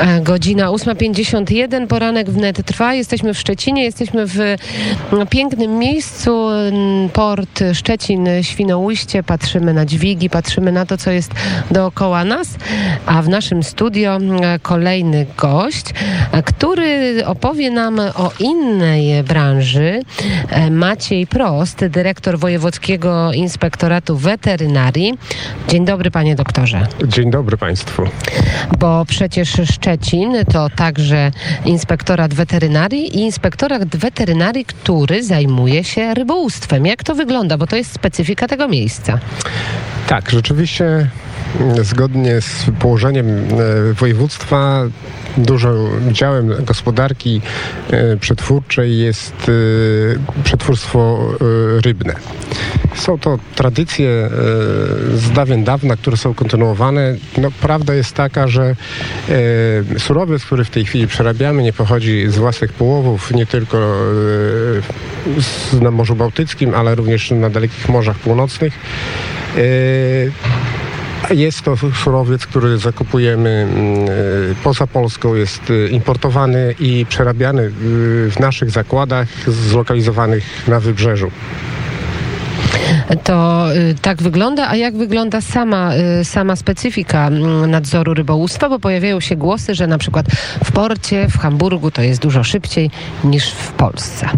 E, Godzina 8.51, poranek wnet trwa. Jesteśmy w Szczecinie, jesteśmy w mm, pięknym miejscu, port Szczecin, Świnoujście. Patrzymy na dźwigi, patrzymy na to, co jest dookoła nas. A w naszym studio kolejny gość, e, który opowie nam o innej branży. E, Maciej Prost, dyrektor Wojewódzkiego Inspektoratu Weterynarii. Dzień dobry, panie doktorze. Dzień dobry Państwu. Bo przecież Szczecin to także inspektorat weterynarii i inspektorat weterynarii, który zajmuje się rybołówstwem. Jak to wygląda? Bo to jest specyfika tego miejsca. Tak, rzeczywiście zgodnie z położeniem e, województwa dużym działem gospodarki e, przetwórczej jest e, przetwórstwo rybne. Są to tradycje z dawien dawna, które są kontynuowane. No, prawda jest taka, że surowiec, który w tej chwili przerabiamy, nie pochodzi z własnych połowów, nie tylko na Morzu Bałtyckim, ale również na dalekich morzach północnych. Jest to surowiec, który zakupujemy mm, e, poza Polską, jest e, importowany i przerabiany e, w naszych zakładach zlokalizowanych na wybrzeżu. To y, tak wygląda, a jak wygląda sama, y, sama specyfika mm, nadzoru rybołówstwa? Bo pojawiają się głosy, że na przykład w porcie, w Hamburgu to jest dużo szybciej niż w Polsce.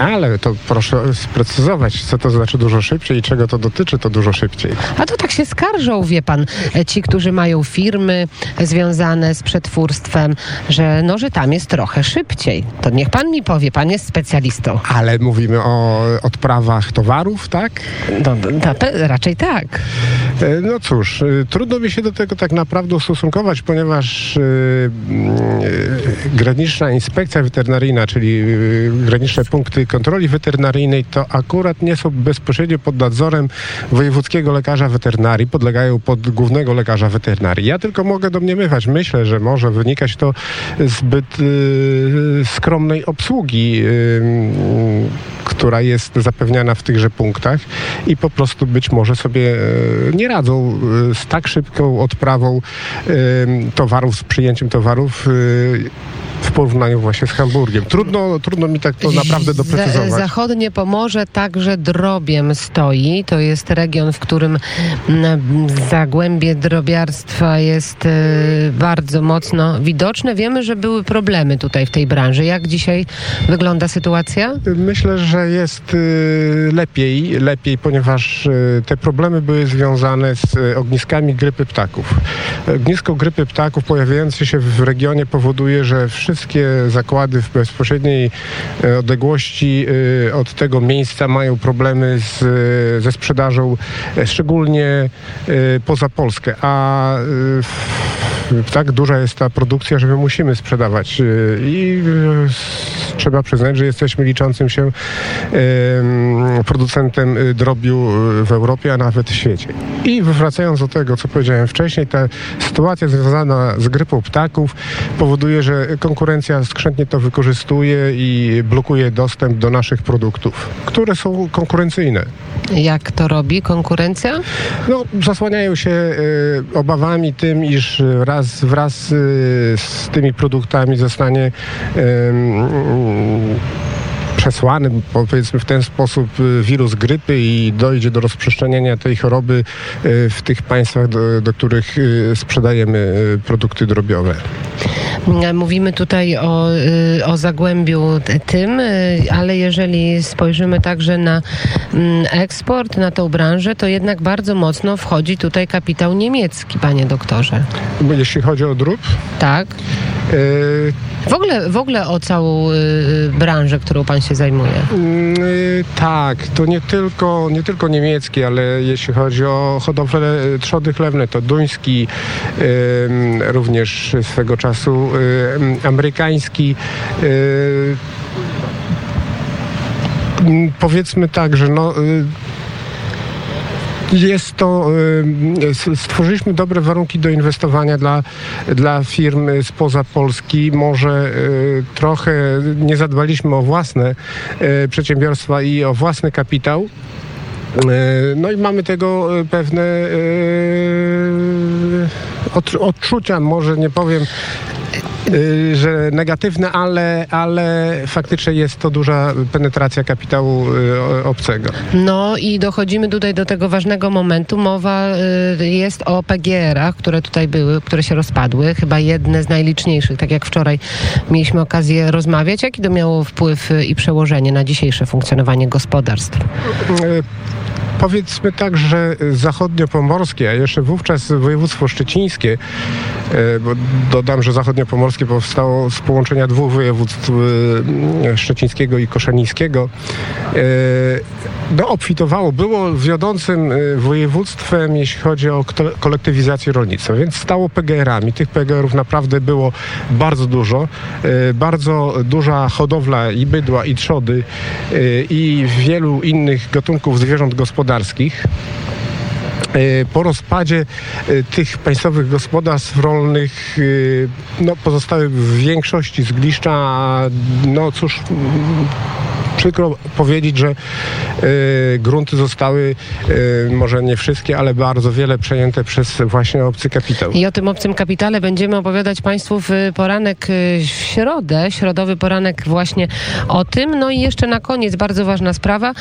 Ale to proszę sprecyzować, co to znaczy dużo szybciej i czego to dotyczy to dużo szybciej. A to tak się skarżą, wie pan, e, ci, którzy mają firmy związane z przetwórstwem, że no, że tam jest trochę szybciej. To niech pan mi powie, pan jest specjalistą. Ale mówimy o odprawach towarów, tak? No, no, raczej tak. E, No cóż, y, trudno mi się do tego tak naprawdę ustosunkować, ponieważ y, graniczna inspekcja weterynaryjna, czyli graniczne punkty kontroli weterynaryjnej, to akurat nie są bezpośrednio pod nadzorem wojewódzkiego lekarza weterynarii, podlegają pod głównego lekarza weterynarii. Ja tylko mogę domniemywać, myślę, że może wynikać to zbyt skromnej obsługi, która jest zapewniana w tychże punktach i po prostu być może sobie e, nie radzą e, z tak szybką odprawą e, towarów, z przyjęciem towarów e, w porównaniu właśnie z Hamburgiem. Trudno, trudno mi tak to naprawdę doprecyzować. Zachodnie Pomorze także drobiem stoi. To jest region, w którym mm, zagłębie drobiarstwa jest e, bardzo mocno widoczne. Wiemy, że były problemy tutaj w tej branży. Jak dzisiaj wygląda sytuacja? Myślę, że jest y, lepiej, lepiej, ponieważ y, te problemy były związane z ogniskami grypy ptaków. Ognisko grypy ptaków pojawiające się w regionie powoduje, że wszystkie zakłady w bezpośredniej y, odległości y, od tego miejsca mają problemy z, y, ze sprzedażą, e, szczególnie poza Polskę, a w- tak duża jest ta produkcja, że my musimy sprzedawać y, i y, trzeba przyznać, że jesteśmy liczącym się em, producentem y, drobiu y, w Europie, a nawet w świecie. I wracając do tego, co powiedziałem wcześniej, ta sytuacja związana z grypą ptaków powoduje, że konkurencja skrzętnie to wykorzystuje i blokuje dostęp do naszych produktów, które są konkurencyjne. Jak to robi konkurencja? No, zasłaniają się obawami tym, iż raz, wraz e, z tymi produktami zostanie przesłany, powiedzmy w ten sposób, e, wirus grypy i dojdzie do rozprzestrzeniania tej choroby e, w tych państwach, do, do których e, sprzedajemy produkty drobiowe. Mówimy tutaj o, y, o Zagłębiu tym, y, ale jeżeli spojrzymy także na mm, eksport, na tą branżę, to jednak bardzo mocno wchodzi tutaj kapitał niemiecki, panie doktorze. Jeśli chodzi o drób, Tak? W ogóle, w ogóle o całą y, y, branżę, którą pan się zajmuje. Mm, y, Tak, to nie tylko, nie tylko niemiecki, ale jeśli chodzi o hodowlę trzody chlewne, to duński, również swego czasu amerykański. mm, Powiedzmy tak, że no, jest to, y, stworzyliśmy dobre warunki do inwestowania dla, dla firm spoza Polski. Może y, trochę nie zadbaliśmy o własne y, przedsiębiorstwa i o własny kapitał. Y, No i mamy tego y, pewne y, od, odczucia, może nie powiem Y, że negatywne, ale, ale faktycznie jest to duża penetracja kapitału y, obcego. No i dochodzimy tutaj do tego ważnego momentu. Mowa y, jest o PGR-ach, które tutaj były, które się rozpadły. Chyba jedne z najliczniejszych, tak jak wczoraj mieliśmy okazję rozmawiać. Jaki to miało wpływ i przełożenie na dzisiejsze funkcjonowanie gospodarstw? Powiedzmy tak, że zachodniopomorskie, a jeszcze wówczas województwo szczecińskie, e, bo dodam, że zachodniopomorskie powstało z połączenia dwóch województw e, szczecińskiego i koszalińskiego, e, no, obfitowało, było wiodącym województwem, jeśli chodzi o kolektywizację rolnictwa, więc stało PGR-ami. Tych PGR-ów naprawdę było bardzo dużo. Bardzo duża hodowla i bydła, i trzody, i wielu innych gatunków zwierząt gospodarczych gospodarskich. E, po rozpadzie e, tych państwowych gospodarstw rolnych e, no, pozostały w większości zgliszcza, no cóż, przykro powiedzieć, że y, grunty zostały, y, może nie wszystkie, ale bardzo wiele przejęte przez właśnie obcy kapitał. I o tym obcym kapitale będziemy opowiadać Państwu w poranek w środę, środowy poranek właśnie o tym. No i jeszcze na koniec bardzo ważna sprawa.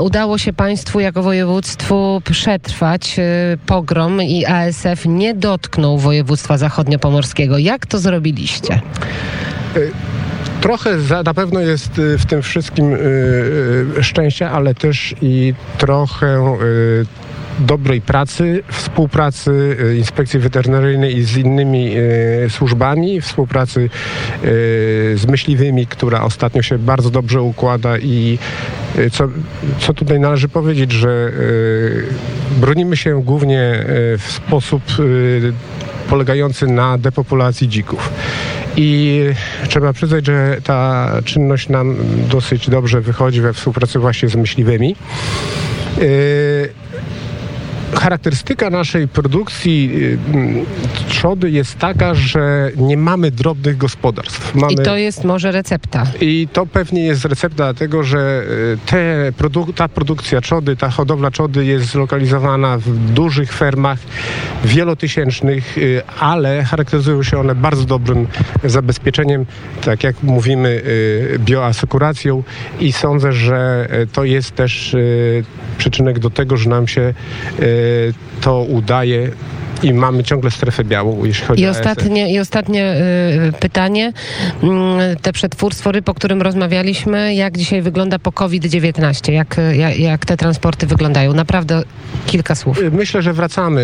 Udało się Państwu jako województwu przetrwać y, pogrom i ASF nie dotknął województwa zachodniopomorskiego. Jak to zrobiliście? Trochę za, na pewno jest y, w tym wszystkim y, y, szczęścia, ale też i trochę dobrej pracy, współpracy Inspekcji Weterynaryjnej i z innymi służbami, współpracy z myśliwymi, która ostatnio się bardzo dobrze układa i co, co tutaj należy powiedzieć, że bronimy się głównie w sposób polegający na depopulacji dzików. I trzeba przyznać, że ta czynność nam dosyć dobrze wychodzi we współpracy właśnie z myśliwymi. Charakterystyka naszej produkcji y, trzody jest taka, że nie mamy drobnych gospodarstw. Mamy... I to jest może recepta. I to pewnie jest recepta, dlatego że y, te produ ta produkcja trzody, ta hodowla trzody jest zlokalizowana w dużych fermach wielotysięcznych, y, ale charakteryzują się one bardzo dobrym zabezpieczeniem, tak jak mówimy, bioasekuracją i sądzę, że to jest też przyczynek do tego, że nam się to udaje i mamy ciągle strefę białą, jeśli chodzi I ostatnie, o I ostatnie y, pytanie. Y, te przetwórstwo ryb, o którym rozmawialiśmy, jak dzisiaj wygląda po COVID-19? Jak, jak, jak, te transporty wyglądają? Naprawdę kilka słów. Y, myślę, że wracamy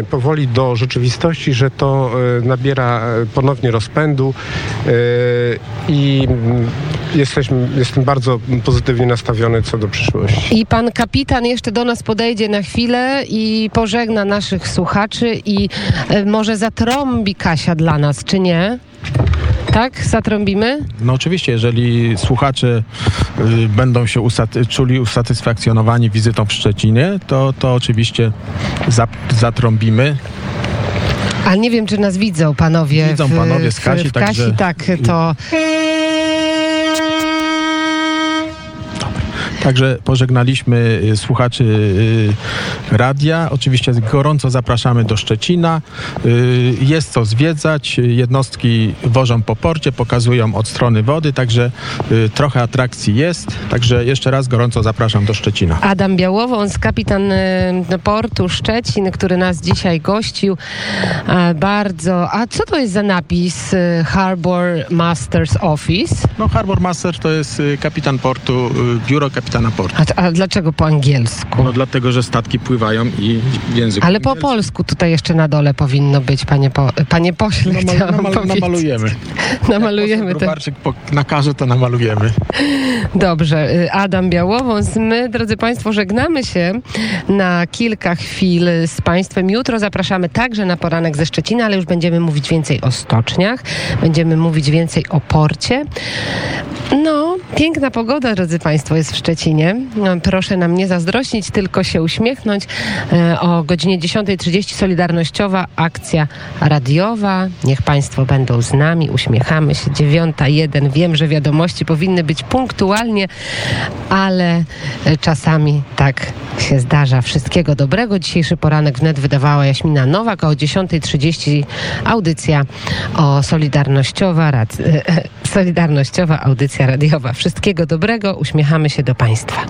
y, powoli do rzeczywistości, że to y, nabiera y, ponownie rozpędu i jesteśmy, jestem bardzo pozytywnie nastawiony co do przyszłości. I pan kapitan jeszcze do nas podejdzie na chwilę i pożegna naszych słuchaczy i e, może zatrąbi Kasia dla nas, czy nie? Tak? Zatrąbimy? No oczywiście, jeżeli słuchacze y, będą się usaty czuli usatysfakcjonowani wizytą w Szczecinie, to, to oczywiście zatrąbimy. Ale nie wiem, czy nas widzą panowie. Widzą panowie z Kasi, w, w Kasi także... tak, to... Także pożegnaliśmy y, słuchaczy y, radia. Oczywiście gorąco zapraszamy do Szczecina. Y, jest co zwiedzać. Jednostki wożą po porcie, pokazują od strony wody, także trochę atrakcji jest. Także jeszcze raz gorąco zapraszam do Szczecina. Adam Białowąs, kapitan portu Szczecin, który nas dzisiaj gościł. Bardzo. A co to jest za napis Harbor Masters Office? No Harbor Master to jest kapitan portu, biuro kapitana portu. A, a, dlaczego po angielsku? No dlatego, że statki pływają i w języku Ale po polsku tutaj jeszcze na dole powinno być, panie, po, panie pośle, Namal, namal, Namalujemy. namalujemy. Jak po, nakaże, to namalujemy. Dobrze. Y, Adam Białowąs. My, drodzy państwo, żegnamy się na kilka chwil z państwem. Jutro zapraszamy także na poranek ze Szczecina, ale już będziemy mówić więcej o stoczniach. Będziemy mówić więcej o porcie. No, Piękna pogoda, drodzy Państwo, jest w Szczecinie. Proszę nam nie zazdrościć, tylko się uśmiechnąć. E, O godzinie 10.30 Solidarnościowa akcja radiowa. Niech Państwo będą z nami, uśmiechamy się. 9.01. Wiem, że wiadomości powinny być punktualnie, ale e, czasami tak się zdarza. Wszystkiego dobrego. Dzisiejszy poranek wnet wydawała Jaśmina Nowak, a o 10.30 audycja o Solidarnościowa, rad, e, Solidarnościowa audycja radiowa. Wszystkiego dobrego, uśmiechamy się do państwa.